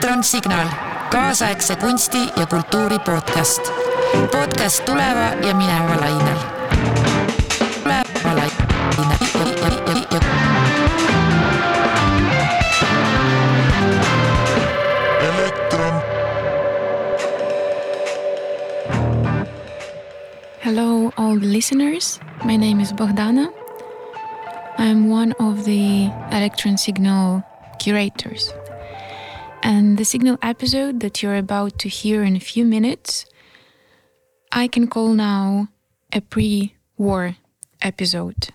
elektronsignaal, kaasaegse kunsti ja kultuuri podcast. podcast tuleva ja mineva lainel. tuleva, Hello, all the listeners. My name is Bohdana. I'm one of the Elektron Signal curators. And the Signal episode that you're about to hear in a few minutes, I can call now a pre war episode.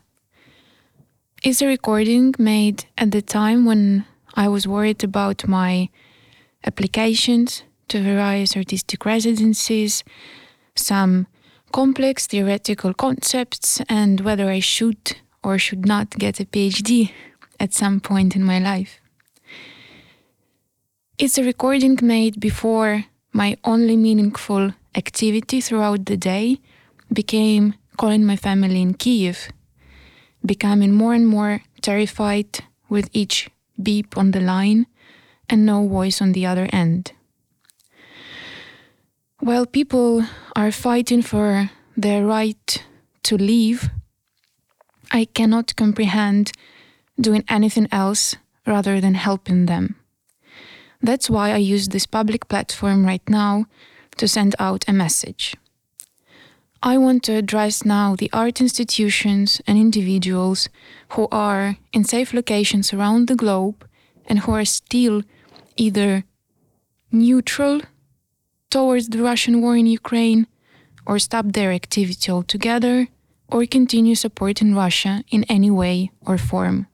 It's a recording made at the time when I was worried about my applications to various artistic residencies, some complex theoretical concepts and whether I should or should not get a PhD at some point in my life. It's a recording made before my only meaningful activity throughout the day became calling my family in Kiev, becoming more and more terrified with each beep on the line and no voice on the other end. While people are fighting for their right to leave, I cannot comprehend doing anything else rather than helping them. That's why I use this public platform right now to send out a message. I want to address now the art institutions and individuals who are in safe locations around the globe and who are still either neutral towards the Russian war in Ukraine, or stop their activity altogether, or continue supporting Russia in any way or form.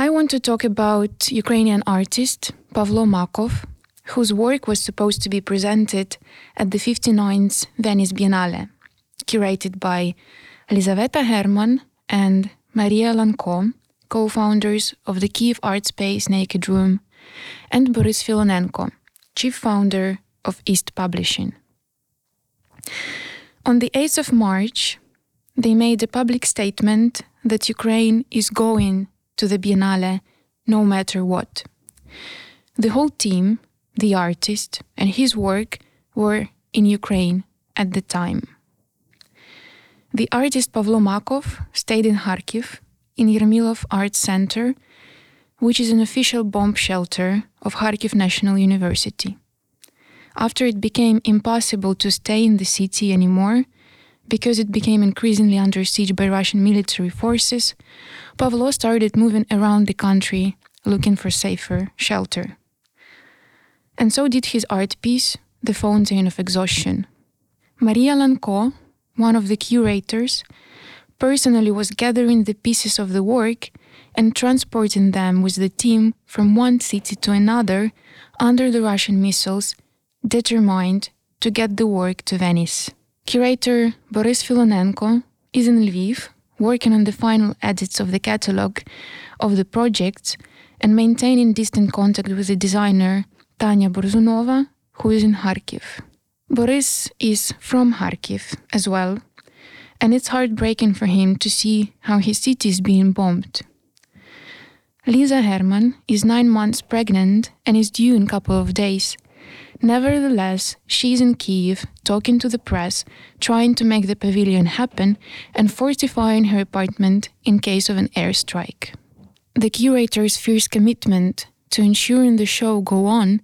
I want to talk about Ukrainian artist Pavlo Makov, whose work was supposed to be presented at the 59th Venice Biennale, curated by Elizaveta Herman and Maria Lanko, co-founders of the Kiev art space Naked Room, and Boris Filonenko, chief founder of IST Publishing. On the 8th of March, they made a public statement that Ukraine is going to the Biennale no matter what. The whole team, the artist, and his work were in Ukraine at the time. The artist Pavlo Makov stayed in Kharkiv in Yermilov Art Center, which is an official bomb shelter of Kharkiv National University. After it became impossible to stay in the city anymore, because it became increasingly under siege by Russian military forces, Pavlo started moving around the country looking for safer shelter. And so did his art piece, The Fountain of Exhaustion. Maria Lanko, one of the curators, personally was gathering the pieces of the work and transporting them with the team from one city to another under the Russian missiles, determined to get the work to Venice. Curator Boris Filonenko is in Lviv, working on the final edits of the catalogue of the project and maintaining distant contact with the designer Tanya Borzunova, who is in Kharkiv. Boris is from Kharkiv as well, and it's heartbreaking for him to see how his city is being bombed. Lisa Herman is nine months pregnant and is due in a couple of days. Nevertheless, she's in Kiev talking to the press, trying to make the pavilion happen and fortifying her apartment in case of an airstrike. The curator's fierce commitment to ensuring the show go on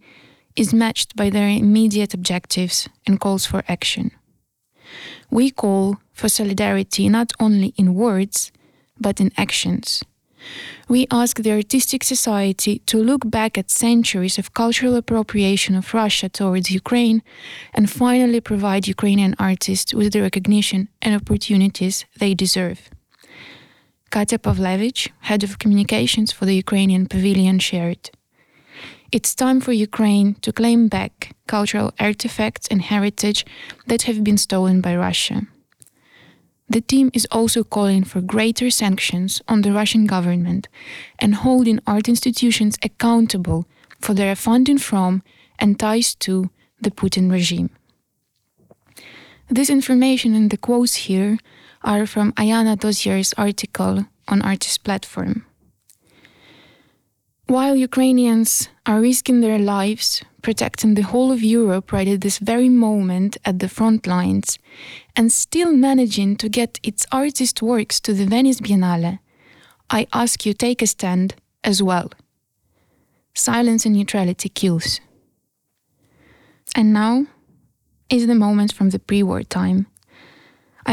is matched by their immediate objectives and calls for action. We call for solidarity not only in words, but in actions. We ask the artistic society to look back at centuries of cultural appropriation of Russia towards Ukraine and finally provide Ukrainian artists with the recognition and opportunities they deserve. Katya Pavlevich, head of communications for the Ukrainian pavilion, shared. It's time for Ukraine to claim back cultural artifacts and heritage that have been stolen by Russia. The team is also calling for greater sanctions on the Russian government and holding art institutions accountable for their funding from and ties to the Putin regime. This information and the quotes here are from Ayanna Dozier's article on Artsy Platform. while Ukrainians are risking their lives, protecting the whole of Europe right at this very moment at the front lines, and still managing to get its artist works to the Venice Biennale, I ask you take a stand as well. Silence and neutrality kills. And now is the moment from the pre war time.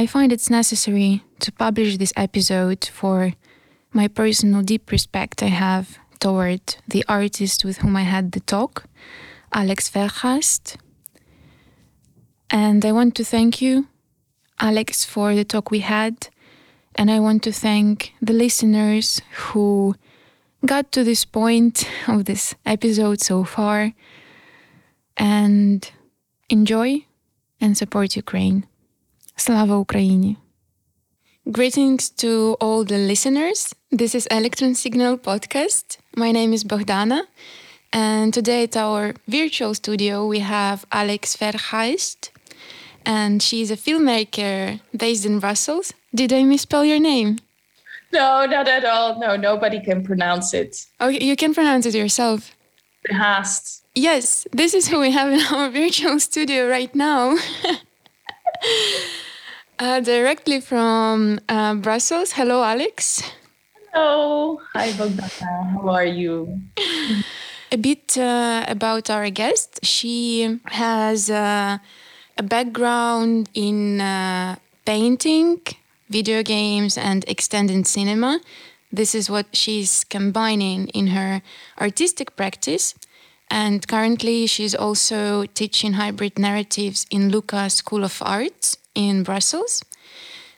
I find it's necessary to publish this episode for my personal deep respect I have toward the artist with whom I had the talk, Alex Verhaest. And I want to thank you, Alex, for the talk we had. And I want to thank the listeners who got to this point of this episode so far. And enjoy and support Ukraine. Slava Ukraini! Greetings to all the listeners. This is Elektron Signal podcast. My name is Bohdana, and today at our virtual studio we have Alex Verhaest, and she's a filmmaker based in Brussels. Did I misspell your name? No, not at all. No, nobody can pronounce it. Oh, you can pronounce it yourself. Verhaest. Yes, this is who we have in our virtual studio right now. Uh, directly from uh, Brussels. Hello, Alex. Hello. Hi, Bohdana. How are you? A bit uh, about our guest. She has uh, a background in uh, painting, video games, and extended cinema. This is what she's combining in her artistic practice. And currently, she's also teaching hybrid narratives in Luca School of Arts in Brussels.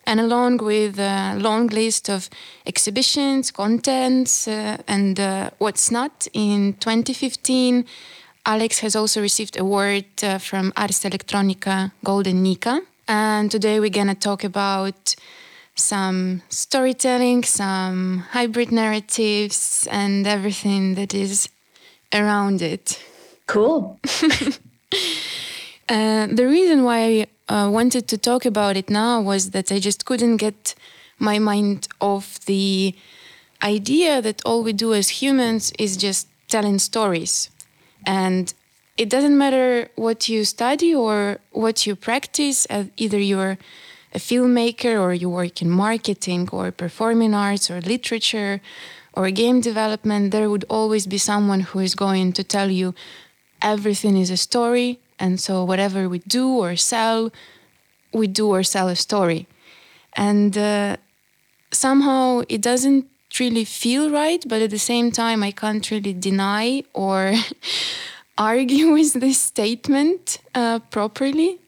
And along with a long list of exhibitions, contents, uh, and uh, what's not, in 2015, Alex has also received award uh, from Ars Electronica Golden Nika. And today we're going to talk about some storytelling, some hybrid narratives, and everything that is around it. Cool. Uh, the reason why uh, wanted to talk about it now was that I just couldn't get my mind off the idea that all we do as humans is just telling stories. And it doesn't matter what you study or what you practice, uh, either you're a filmmaker or you work in marketing or performing arts or literature or game development, there would always be someone who is going to tell you everything is a story and so whatever we do or sell, we do or sell a story. And uh, somehow it doesn't really feel right, but at the same time, I can't really deny or argue with this statement uh, properly.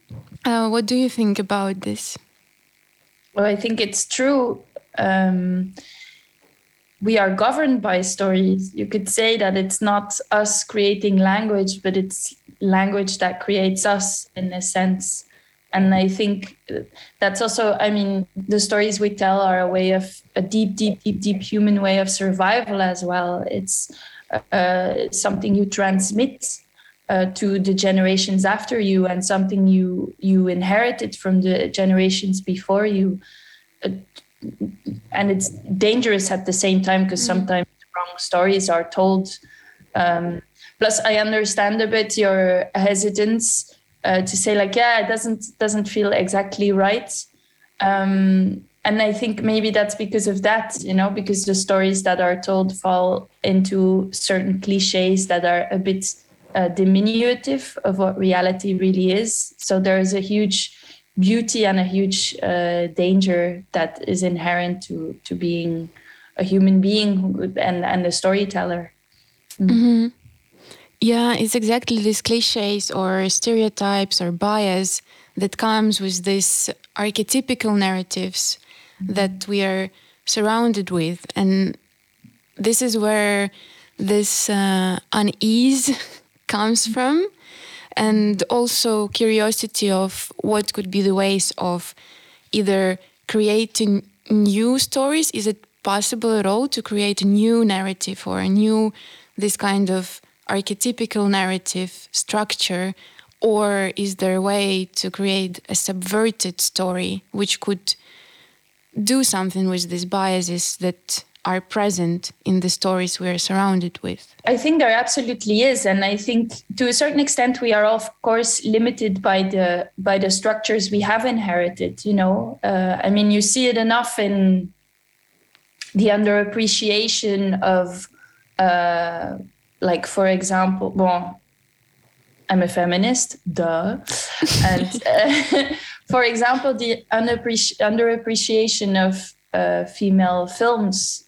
Uh, what do you think about this? Well, I think it's true. Um, we are governed by stories. You could say that it's not us creating language, but it's language that creates us in a sense. And I think that's also, I mean, the stories we tell are a way of a deep, deep, deep, deep human way of survival as well. It's uh, something you transmit uh, to the generations after you and something you you inherited from the generations before you. Uh, and it's dangerous at the same time because mm-hmm. sometimes wrong stories are told. Um, plus, I understand a bit your hesitance uh, to say like, yeah, it doesn't doesn't feel exactly right. Um, and I think maybe that's because of that, you know, because the stories that are told fall into certain cliches that are a bit uh, diminutive of what reality really is. So there is a huge beauty and a huge uh, danger that is inherent to to being a human being and and a storyteller. Mm. Mm-hmm. Yeah, it's exactly these cliches or stereotypes or bias that comes with these archetypical narratives mm-hmm. that we are surrounded with, and this is where this uh, unease comes from and also curiosity of what could be the ways of either creating new stories. Is it possible at all to create a new narrative or a new this kind of archetypical narrative structure? Or is there a way to create a subverted story which could do something with these biases that are present in the stories we are surrounded with? I think there absolutely is, and I think to a certain extent we are of course limited by the by the structures we have inherited. You know, uh, I mean, you see it enough in the underappreciation of, uh, like for example, well, I'm a feminist, duh, and uh, for example, the underappreci- underappreciation of uh, female films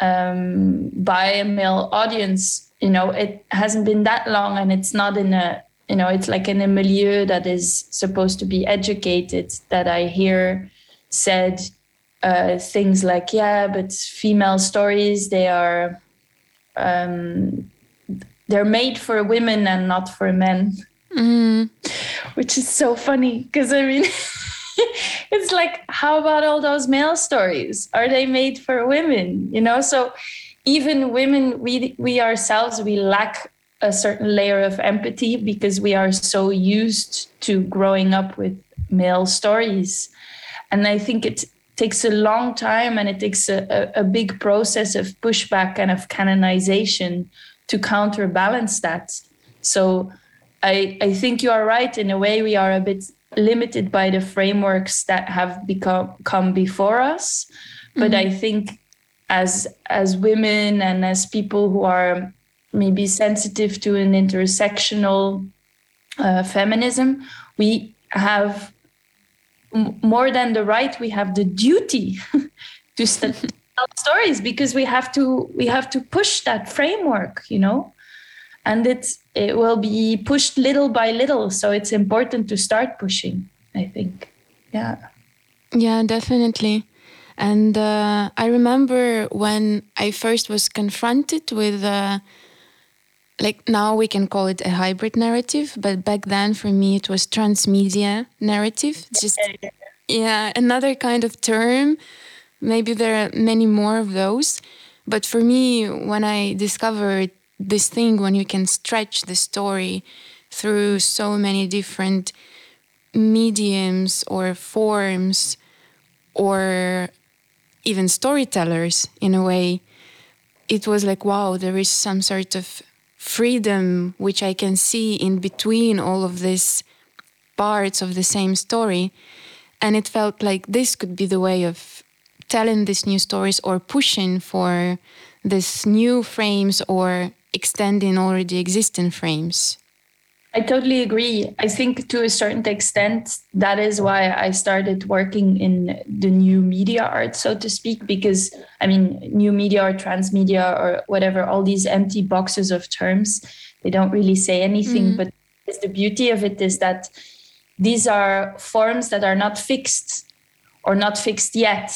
um, by a male audience. You know, it hasn't been that long, and it's not in a you know, it's like in a milieu that is supposed to be educated. That I hear said uh, things like, "Yeah, but female stories they are." Um, they're made for women and not for men Mm. which is so funny because I mean, it's like, how about all those male stories? Are they made for women? You know, so even women, we we ourselves, we lack a certain layer of empathy because we are so used to growing up with male stories, and I think it takes a long time and it takes a, a, a big process of pushback and of canonization to counterbalance that. So I, I think you are right. In a way, we are a bit limited by the frameworks that have become come before us. But I think as as women and as people who are maybe sensitive to an intersectional uh, feminism, we have m- more than the right. We have the duty to st- tell stories because we have to we have to push that framework. You know and it's it will be pushed little by little so it's important to start pushing i think yeah Yeah, definitely. And uh, I remember when I first was confronted with, uh, like now we can call it a hybrid narrative, but back then for me it was transmedia narrative. Just yeah, another kind of term. Maybe there are many more of those. But for me, when I discovered this thing, when you can stretch the story through so many different mediums or forms or even storytellers in a way, it was like, wow, there is some sort of freedom which I can see in between all of these parts of the same story. And it felt like this could be the way of telling these new stories or pushing for these new frames or extending already existing frames. I totally agree. I think to a certain extent, that is why I started working in the new media art, so to speak, because I mean, new media or transmedia or whatever, all these empty boxes of terms, they don't really say anything. But the beauty of it is that these are forms that are not fixed or not fixed yet.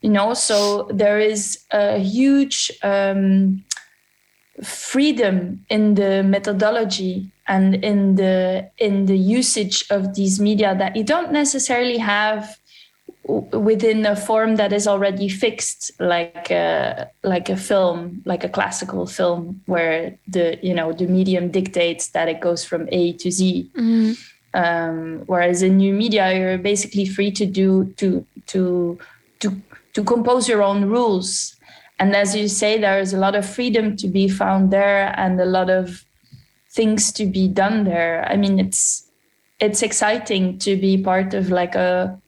You know, so there is a huge um, freedom in the methodology and in the in the usage of these media that you don't necessarily have within a form that is already fixed like a, like a film like a classical film where the you know the medium dictates that it goes from a to z. Um, whereas in new media you're basically free to do to to to to compose your own rules and as you say there is a lot of freedom to be found there and a lot of things to be done there. I mean it's it's exciting to be part of like a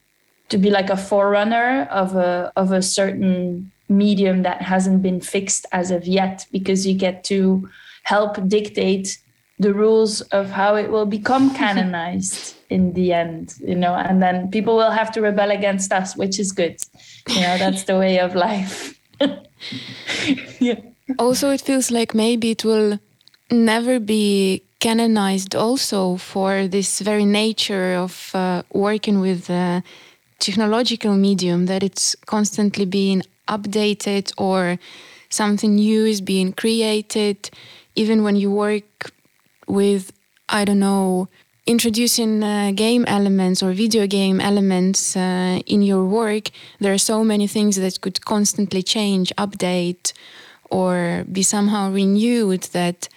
to be like a forerunner of a of a certain medium that hasn't been fixed as of yet because you get to help dictate the rules of how it will become canonized in the end you know and then people will have to rebel against us which is good. You know that's the way of life yeah. Also, it feels like maybe it will never be canonized also for this very nature of uh, working with technological medium that it's constantly being updated or something new is being created. Even when you work with i don't know introducing uh, game elements or video game elements uh, in your work there are so many things that could constantly change update or be somehow renewed that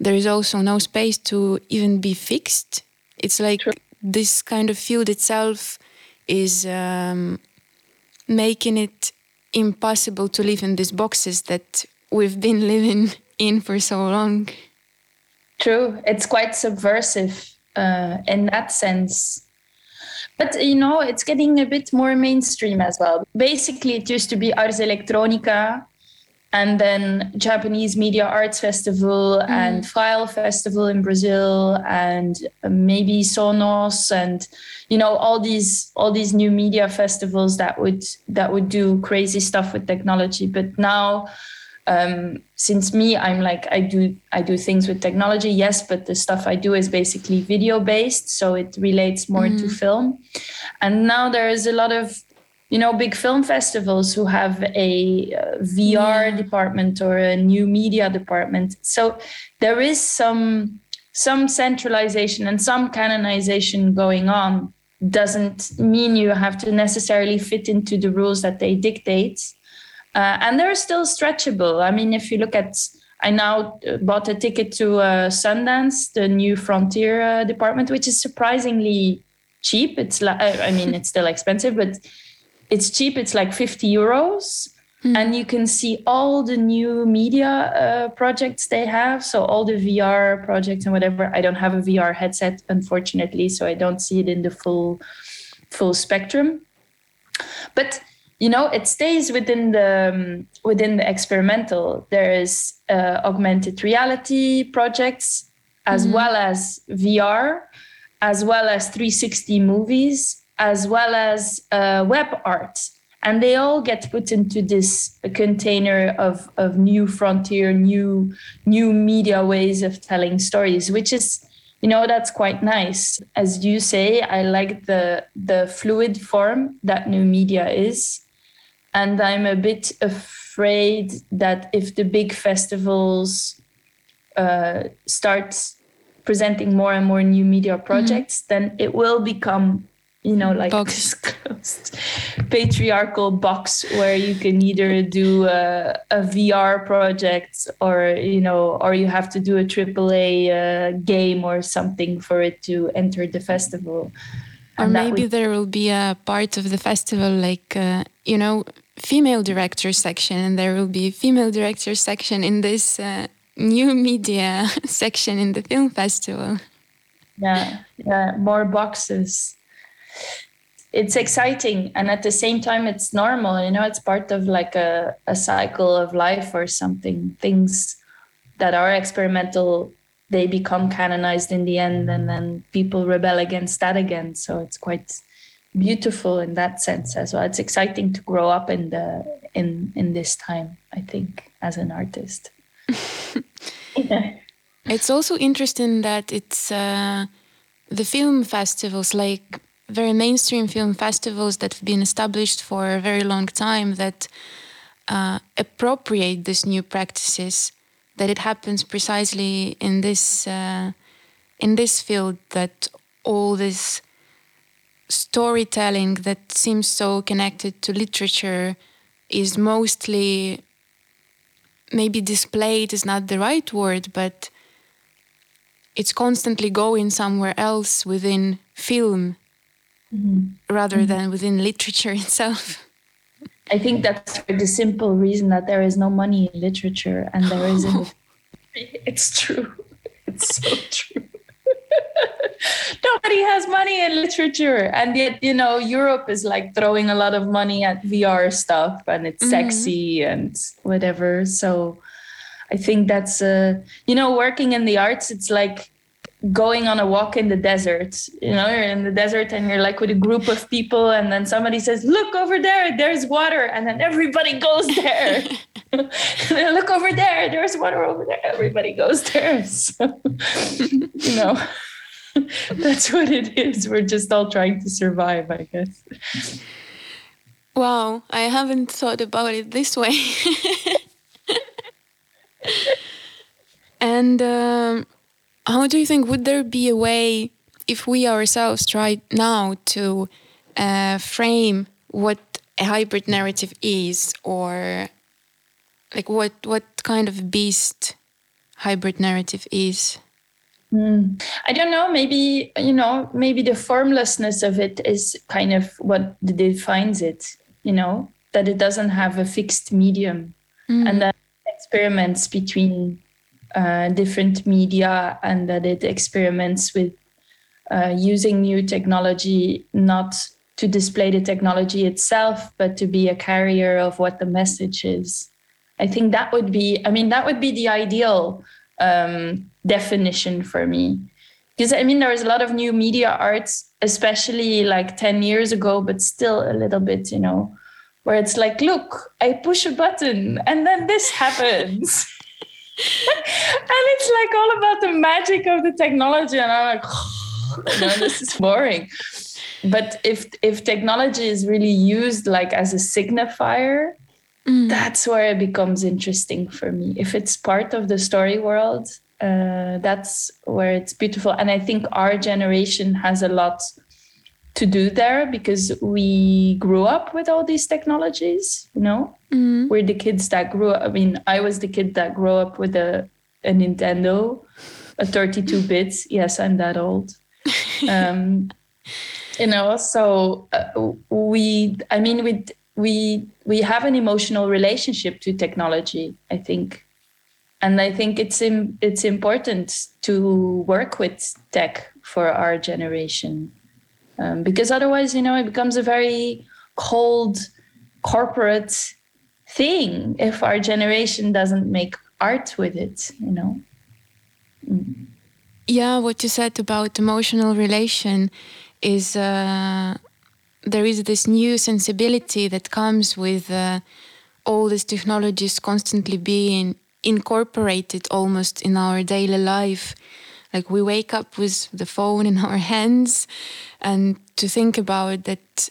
there is also no space to even be fixed. It's like this kind of field itself is um, making it impossible to live in these boxes that we've been living in for so long. True. It's quite subversive uh, in that sense. But you know, it's getting a bit more mainstream as well. Basically, it used to be Ars Electronica and then Japanese Media Arts Festival mm. and File Festival in Brazil and maybe Sónar and you know all these all these new media festivals that would that would do crazy stuff with technology but now um, since me i'm like i do i do things with technology yes but the stuff i do is basically video based so it relates more mm. to film and now there is a lot of you know big film festivals who have a uh, VR yeah. department or a new media department. So there is some some centralization and some canonization going on. Doesn't mean you have to necessarily fit into the rules that they dictate, uh, and they're still stretchable. I mean, if you look at I now uh, bought a ticket to uh, Sundance, the new frontier uh, department, which is surprisingly cheap. It's like, I mean, it's still expensive, but it's cheap it's like 50 euros mm. and you can see all the new media uh, projects they have so all the vr projects and whatever i don't have a vr headset unfortunately so i don't see it in the full full spectrum but you know it stays within the um, within the experimental there is uh, augmented reality projects as mm-hmm. well as vr as well as 360 movies as well as uh, web art. And they all get put into this container of, of new frontier, new new media ways of telling stories, which is, you know, that's quite nice. As you say, I like the the fluid form that new media is. And I'm a bit afraid that if the big festivals uh, start presenting more and more new media projects, mm-hmm. then it will become you know like box. this patriarchal box where you can either do a, a, VR project or you know or you have to do a AAA uh, game or something for it to enter the festival. Or and maybe would... there will be a part of the festival like uh, you know female director section and there will be female director section in this uh, new media section in the film festival. Yeah, yeah, more boxes it's exciting and at the same time it's normal you know it's part of like a, a cycle of life or something things that are experimental they become canonized in the end and then people rebel against that again so it's quite beautiful in that sense as well it's exciting to grow up in the in in this time i think as an artist yeah. it's also interesting that it's uh, the film festivals like very mainstream film festivals that have been established for a very long time that uh, appropriate these new practices. That it happens precisely in this uh, in this field that all this storytelling that seems so connected to literature is mostly maybe displayed is not the right word, but it's constantly going somewhere else within film mm-hmm. rather mm-hmm. than within literature itself. I think that's for the simple reason that there is no money in literature and there is in it's true. It's so true. Nobody has money in literature. And yet, you know, Europe is like throwing a lot of money at VR stuff and it's mm-hmm. sexy and whatever. So I think that's uh you know, working in the arts, it's like going on a walk in the desert you know you're in the desert and you're like with a group of people and then somebody says look over there there's water and then everybody goes there. Look over there there's water over there. Everybody goes there. So you know that's what it is. We're just all trying to survive i guess. Wow i haven't thought about it this way. And um, how do you think would there be a way if we ourselves try now to uh, frame what a hybrid narrative is or like what what kind of beast hybrid narrative is? Mm. i don't know. Maybe you know maybe the formlessness of it is kind of what defines it you know that it doesn't have a fixed medium. And that experiments between uh, different media and that it experiments with uh, using new technology not to display the technology itself but to be a carrier of what the message is. I think that would be i mean that would be the ideal um, definition for me. Because i mean there's a lot of new media arts especially like 10 years ago but still a little bit you know where it's like look i push a button and then this happens and it's like all about the magic of the technology and i'm like no this is boring. But if if technology is really used like as a signifier that's where it becomes interesting for me. If it's part of the story world uh, that's where it's beautiful. And i think our generation has a lot to do there because we grew up with all these technologies you know? We're the kids that grew up i mean i was the kid that grew up with a, a nintendo a 32 bits. Yes i'm that old. Um, you know so uh, we i mean we we we have an emotional relationship to technology i think. And i think it's Im- it's important to work with tech for our generation um, because otherwise you know it becomes a very cold corporate thing if our generation doesn't make art with it you know Yeah, what you said about emotional relation is uh, there is this new sensibility that comes with uh, all these technologies constantly being incorporated almost in our daily life. Like we wake up with the phone in our hands, and to think about that,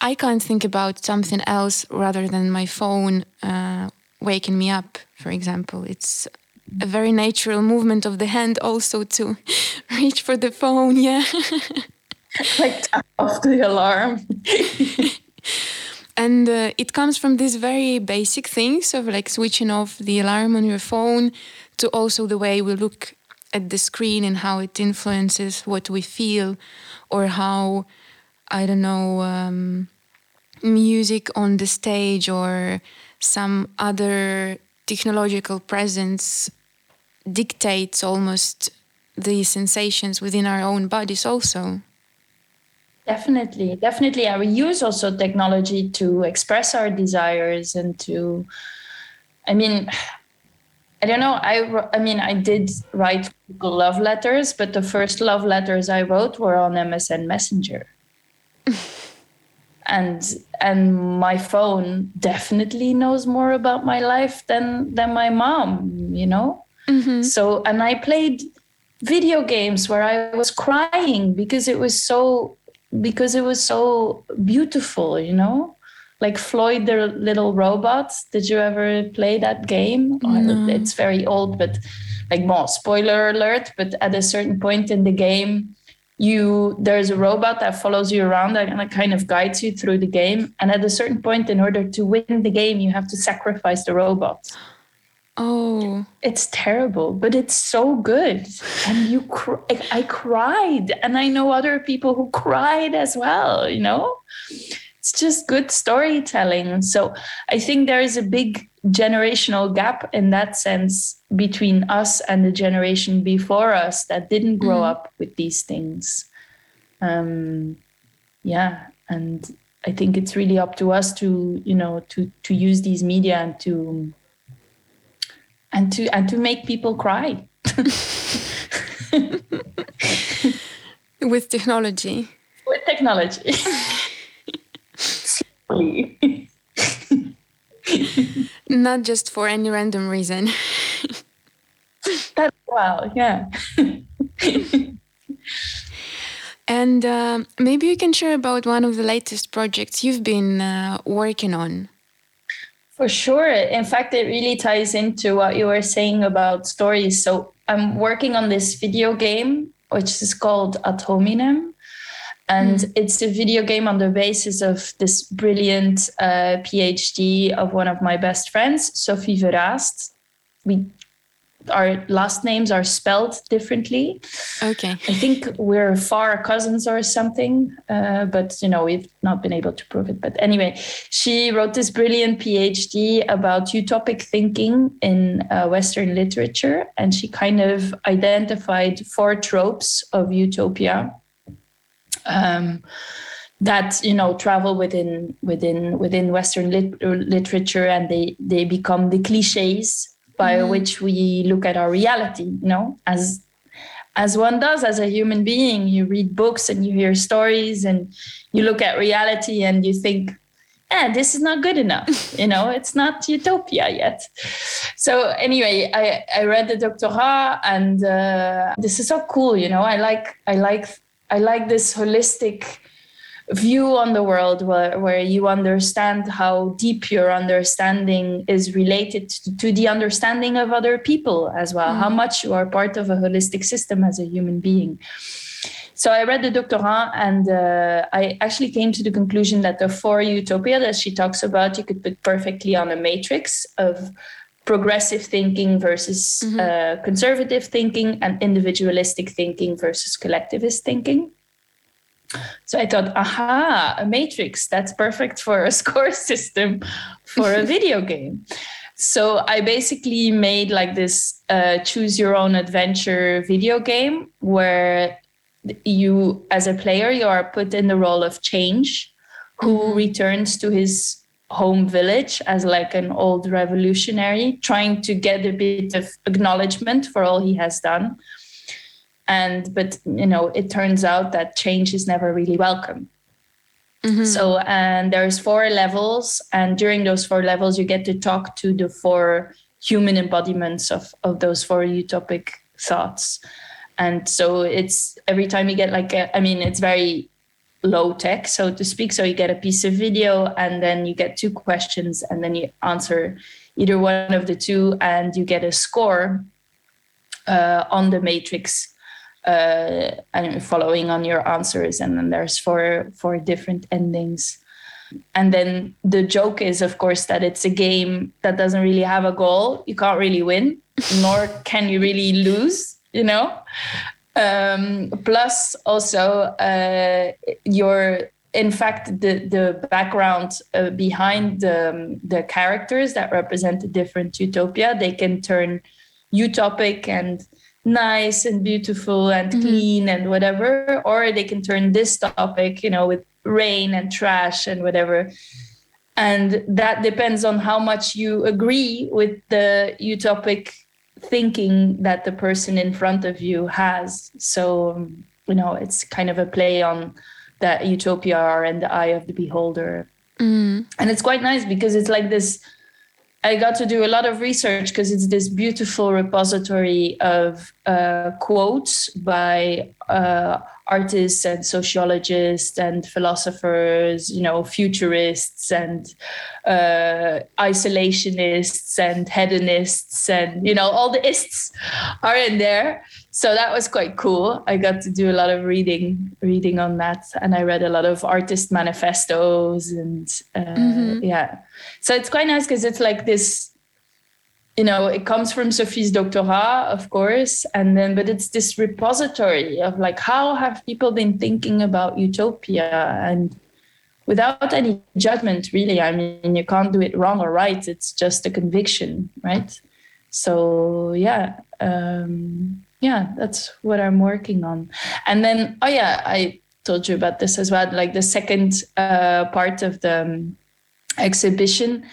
I can't think about something else rather than my phone uh, waking me up, for example. It's a very natural movement of the hand also to reach for the phone yeah like tap off the alarm and uh, it comes from these very basic things of like switching off the alarm on your phone to also the way we look at the screen and how it influences what we feel or how i don't know um, music on the stage or some other technological presence dictates almost the sensations within our own bodies also Definitely, definitely. And we use also technology to express our desires and to, I mean, I don't know. I, I mean, I did write love letters, but the first love letters I wrote were on MSN Messenger. and and my phone definitely knows more about my life than than my mom, you know? Mm-hmm. So, and I played video games where I was crying because it was so because it was so beautiful, you know? Like Floyd the little robot. Did you ever play that game? Oh, It's very old, but like well, spoiler alert, but at a certain point in the game, you there's a robot that follows you around and it kind of guides you through the game. And at a certain point, in order to win the game, you have to sacrifice the robot oh it's terrible but it's so good and you cr- I, I cried and i know other people who cried as well you know it's just good storytelling. So i think there is a big generational gap in that sense between us and the generation before us that didn't grow up with these things. Um yeah and i think it's really up to us to you know to to use these media and to and to and to make people cry. With technology. With technology. Not just for any random reason that well, yeah. and uh, maybe you can share about one of the latest projects you've been uh, working on For sure. In fact, it really ties into what you were saying about stories. So I'm working on this video game, which is called Ad And it's a video game on the basis of this brilliant uh, PhD of one of my best friends, Sophie Verast. We our last names are spelled differently. Okay. I think we're far cousins or something, uh, but you know we've not been able to prove it. But anyway, she wrote this brilliant PhD about utopic thinking in uh, Western literature, and she kind of identified four tropes of utopia. Um, that you know travel within within within Western lit- literature, and they they become the cliches by mm. which we look at our reality. You know, as as one does as a human being, you read books and you hear stories, and you look at reality and you think, "Yeah, this is not good enough." you know, it's not utopia yet. So anyway, I I read the doctorat, and uh, this is so cool. You know, I like I like I like this holistic view on the world where, where you understand how deep your understanding is related to, to the understanding of other people as well, mm. how much you are part of a holistic system as a human being. So I read the doctorant and uh, I actually came to the conclusion that the four utopia that she talks about, you could put perfectly on a matrix of progressive thinking versus mm-hmm. uh, conservative thinking and individualistic thinking versus collectivist thinking. So I thought, aha, a matrix, that's perfect for a score system for a video game. So I basically made like this uh, choose your own adventure video game where you, as a player, you are put in the role of change, who mm-hmm. returns to his home village as like an old revolutionary, trying to get a bit of acknowledgement for all he has done. And but you know it turns out that change is never really welcome. Mm-hmm. so and there's four levels and during those four levels you get to talk to the four human embodiments of of those four utopic thoughts. And so it's every time you get like a, I mean it's very low tech. So to speak so you get a piece of video and then you get two questions and then you answer either one of the two and you get a score uh, on the matrix uh, and following on your answers. And then there's four four different endings. And then the joke is of course that it's a game that doesn't really have a goal. You can't really win nor can you really lose you know um, plus also uh, your in fact the the background uh, behind the, um, the characters that represent a different utopia they can turn utopic and nice and beautiful and mm-hmm. clean and whatever or they can turn dystopic you know with rain and trash and whatever and that depends on how much you agree with the utopic thinking that the person in front of you has so you know it's kind of a play on that utopia in the eye of the beholder mm. and it's quite nice because it's like this I got to do a lot of research because it's this beautiful repository of uh, quotes by uh, artists and sociologists and philosophers, you know, futurists and uh, isolationists and hedonists and, you know, all the ists are in there. So that was quite cool. I got to do a lot of reading, reading on that. And I read a lot of artist manifestos and uh, mm-hmm. yeah. So it's quite nice because it's like this you know it comes from sophie's doctorat of course and then but it's this repository of like how have people been thinking about utopia? And without any judgment really i mean you can't do it wrong or right it's just a conviction right? So yeah um yeah that's what i'm working on. And then oh yeah i told you about this as well like the second uh, part of the um, exhibition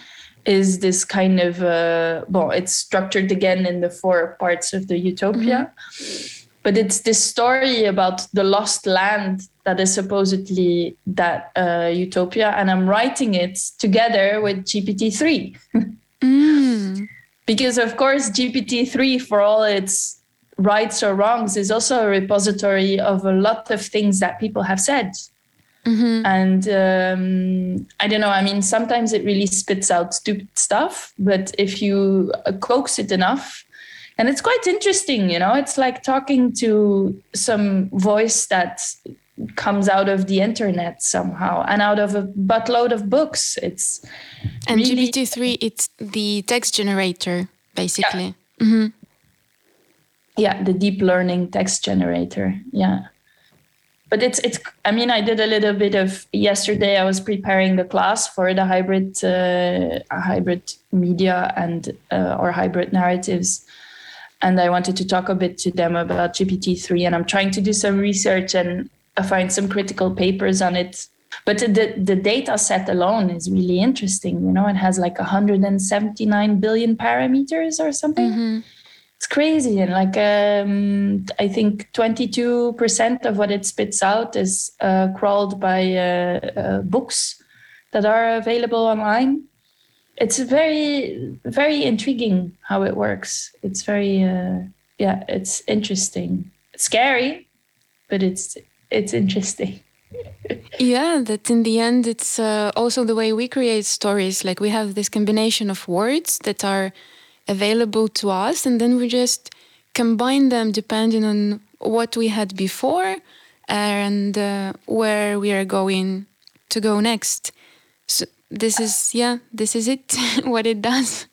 is this kind of uh, well it's structured again in the four parts of the utopia mm-hmm. but it's this story about the lost land that is supposedly that uh, utopia and i'm writing it together with gpt-3 mm. because of course gpt-3 for all its rights or wrongs is also a repository of a lot of things that people have said Mm-hmm. And um, I don't know. I mean, sometimes it really spits out stupid stuff, but if you uh, coax it enough, and it's quite interesting, you know, it's like talking to some voice that comes out of the internet somehow and out of a buttload of books. It's and really... GPT-3, it's the text generator, basically. Yeah. Mm-hmm. yeah the deep learning text generator yeah but it's it's i mean i did a little bit of yesterday i was preparing the class for the hybrid uh, hybrid media and uh, or hybrid narratives. And i wanted to talk a bit to them about gpt-3 and i'm trying to do some research and find some critical papers on it. But the, the data set alone is really interesting you know? It has like 179 billion parameters or something. Mm-hmm it's crazy. And like um, i think 22% of what it spits out is uh, crawled by uh, uh, books that are available online. It's very very intriguing how it works. It's very uh, yeah it's interesting. It's scary but it's it's interesting. Yeah that in the end it's uh, also the way we create stories. Like we have this combination of words that are available to us and then we just combine them depending on what we had before and uh, where we are going to go next. So this is yeah this is it what it does.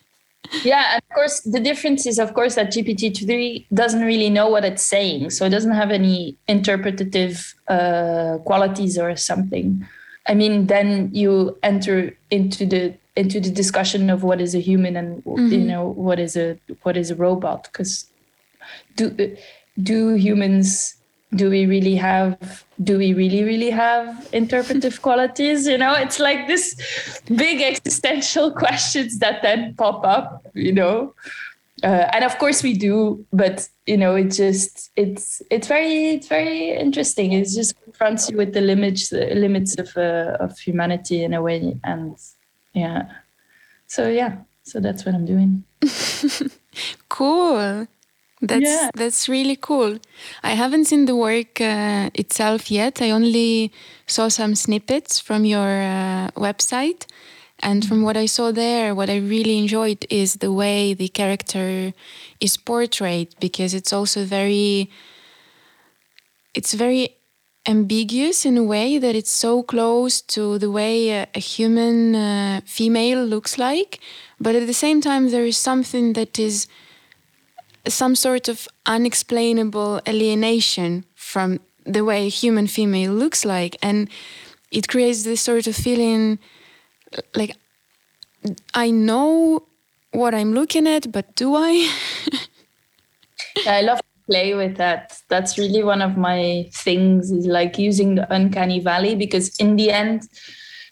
Yeah of course the difference is of course that gpt-3 doesn't really know what it's saying so it doesn't have any interpretative uh, qualities or something. I mean then you enter into the into the discussion of what is a human and mm-hmm. you know what is a what is a robot because do do humans do we really have do we really really have interpretive qualities? You know it's like this big existential questions that then pop up you know? Uh, and of course we do but you know it just it's it's very it's very interesting. It just confronts you with the limits the limits of uh, of humanity in a way and yeah. So yeah. So that's what i'm doing. Cool. That's yeah. that's really cool. I haven't seen the work uh, itself yet. I only saw some snippets from your uh, website. And from what i saw there what i really enjoyed is the way the character is portrayed because it's also very it's very ambiguous in a way that it's so close to the way a, a human uh, female looks like but at the same time there is something that is some sort of unexplainable alienation from the way a human female looks like and it creates this sort of feeling like i know what i'm looking at but do i? Yeah, i love play with that. That's really one of my things is like using the uncanny valley because in the end,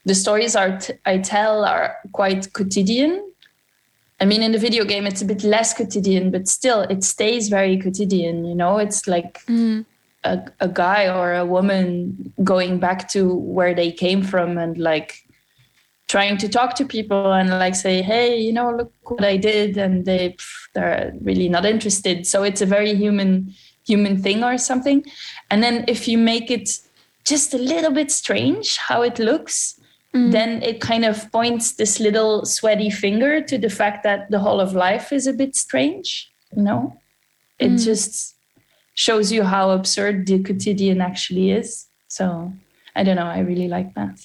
the stories are t- I tell are quite quotidian. I mean, in the video game, it's a bit less quotidian, but still, it stays very quotidian. You know, it's like mm. a, a guy or a woman going back to where they came from and like trying to talk to people and like say hey you know look what i did and they they're really not interested. So it's a very human human thing or something. And then if you make it just a little bit strange how it looks mm. then it kind of points this little sweaty finger to the fact that the whole of life is a bit strange you know? It mm. just shows you how absurd the quotidian actually is. So i don't know. I really like that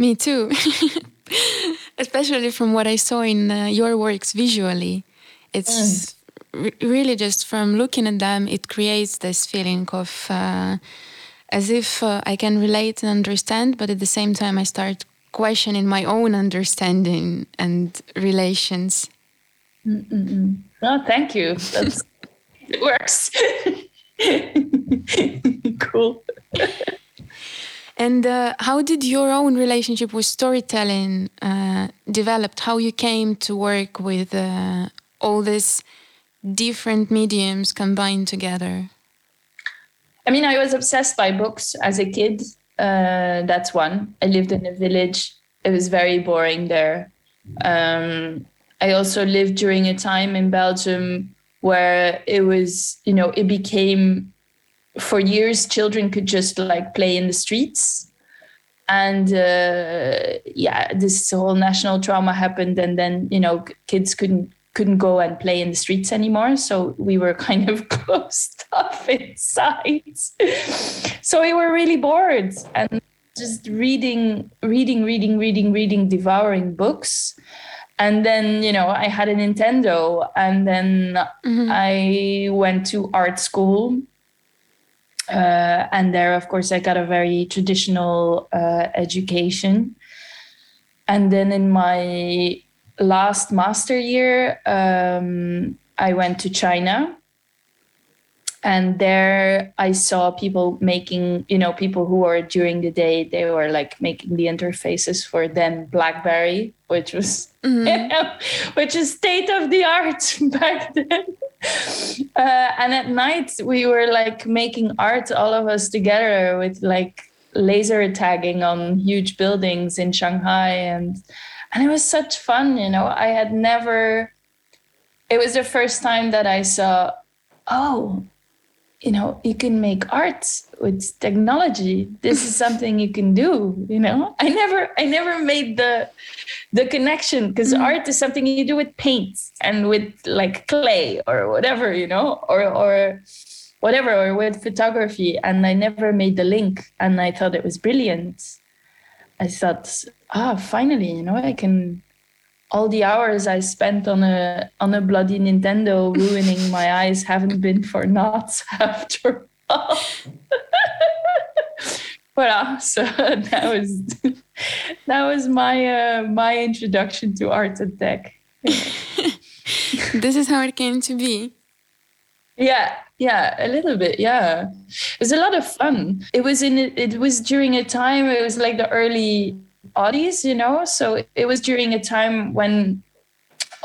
me too. Especially from what I saw in uh, your works visually. It's mm. really just from looking at them, it creates this feeling of uh, as if uh, I can relate and understand, but at the same time, I start questioning my own understanding and relations. Mm-mm. Oh, thank you. It works. cool. And uh, how did your own relationship with storytelling uh, developed? How you came to work with uh, all these different mediums combined together? I mean, I was obsessed by books as a kid. Uh, that's one. I lived in a village. It was very boring there. Um, I also lived during a time in Belgium where it was, you know, it became for years children could just like play in the streets. And uh, yeah this whole national trauma happened and then you know kids couldn't couldn't go and play in the streets anymore. So we were kind of closed off inside. So we were really bored and just reading reading reading reading reading devouring books. And then you know i had a nintendo and then i went to art school uh, and there of course i got a very traditional uh, education. And then in my last master year um, i went to china and there i saw people making you know people who were during the day they were like making the interfaces for then blackberry which was which is state of the art back then. Uh, and at night we were like making art all of us together with like laser tagging on huge buildings in shanghai. And and it was such fun you know. I had never it was the first time that i saw oh you know you can make art with technology. This is something you can do you know? I never i never made the the connection because art is something you do with paint and with like clay or whatever you know? Or or whatever or with photography. And i never made the link and i thought it was brilliant. I thought ah finally you know i can all the hours I spent on a on a bloody Nintendo ruining my eyes haven't been for naught after all. voilà, so that was that was my uh, my introduction to art and tech. this is how it came to be. Yeah, yeah, a little bit. Yeah, it was a lot of fun. It was in it was during a time. It was like the early oddies, you know. So it was during a time when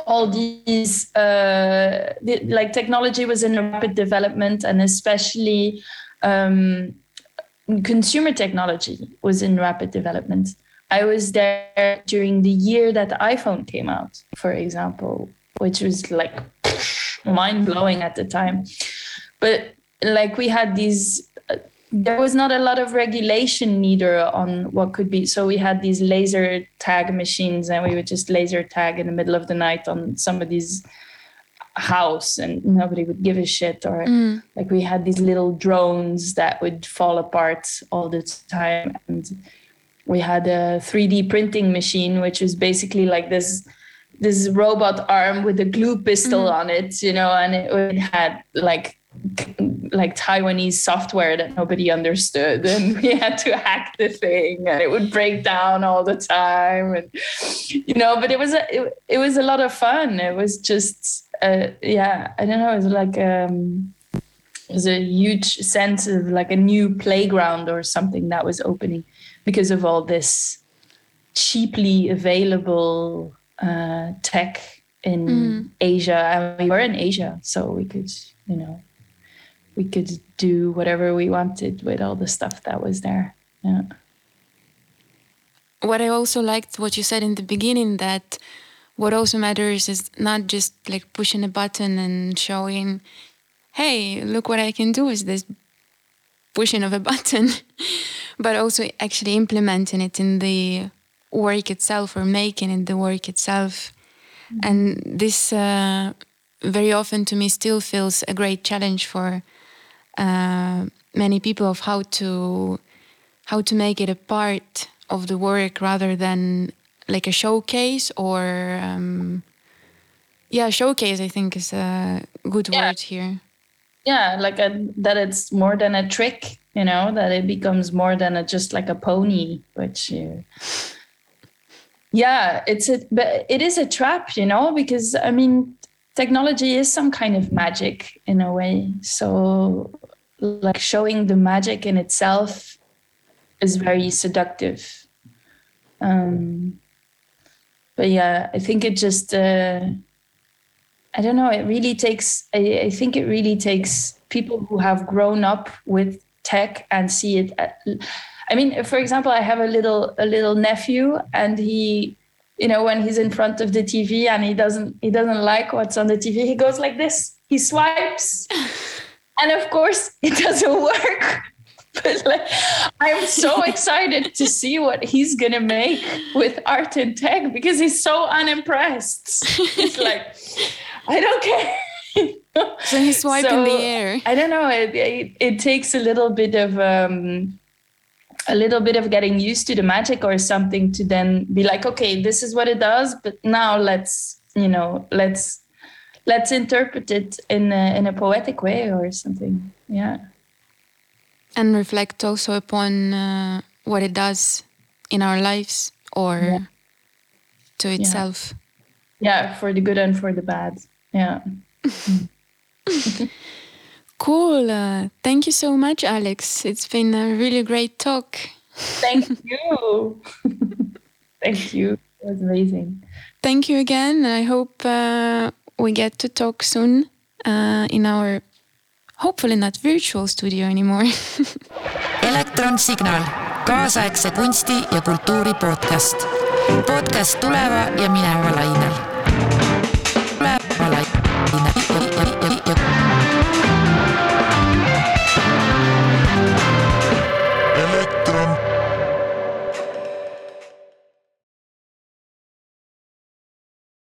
all these uh, the, like technology was in rapid development, and especially um, consumer technology was in rapid development. I was there during the year that the iPhone came out, for example, which was like mind blowing at the time. But like we had these there was not a lot of regulation neither on what could be. So we had these laser tag machines, and we would just laser tag in the middle of the night on somebody's house, and nobody would give a shit. Or Mm. like we had these little drones that would fall apart all the time, and we had a 3D printing machine, which was basically like this this robot arm with a glue pistol on it, you know, and it, it had like like Taiwanese software that nobody understood, and we had to hack the thing, and it would break down all the time, and you know. But it was a it, it was a lot of fun. It was just uh, yeah, I don't know. It was like um, it was a huge sense of like a new playground or something that was opening because of all this cheaply available uh, tech in Asia, and we were in Asia, so we could you know we could do whatever we wanted with all the stuff that was there. Yeah. What I also liked what you said in the beginning that what also matters is not just like pushing a button and showing, hey, look what I can do with this pushing of a button, but also actually implementing it in the work itself or making it the work itself. And this uh, very often to me still feels a great challenge for uh, many people of how to how to make it a part of the work rather than like a showcase or um, yeah showcase i think is a good Yeah. word here Yeah, like a, that it's more than a trick, you know, that it becomes more than a, just like a pony, which you. Yeah, it's a, but it is a trap, you know, because I mean, technology is some kind of magic in a way. So, like showing the magic in itself is very seductive. Um, but yeah, I think it just. Uh, I don't know. It really takes. I, I think it really takes people who have grown up with tech and see it. At, I mean, for example, I have a little a little nephew, and he, you know, when he's in front of the TV and he doesn't he doesn't like what's on the TV, he goes like this. He swipes, and of course, it doesn't work. But like, I'm so excited to see what he's gonna make with art and tech because he's so unimpressed. He's like, I don't care. so he's swiping the air I don't know. It, it, it takes a little bit of um, a little bit of getting used to the magic or something to then be like okay this is what it does but now let's you know let's let's interpret it in a, in a poetic way or something. Yeah. And reflect also upon uh, what it does in our lives or Yeah. to itself. Yeah for the good and for the bad. Yeah cool. Uh, thank you so much alex. It's been a really great talk. Thank you. Thank you. It was amazing. Thank you again. I hope uh, we get to talk soon uh, in our hopefully not virtual studio anymore. Elektronsignaal, kaasaegse kunsti ja kultuuri podcast. podcast tuleva ja mineva lainel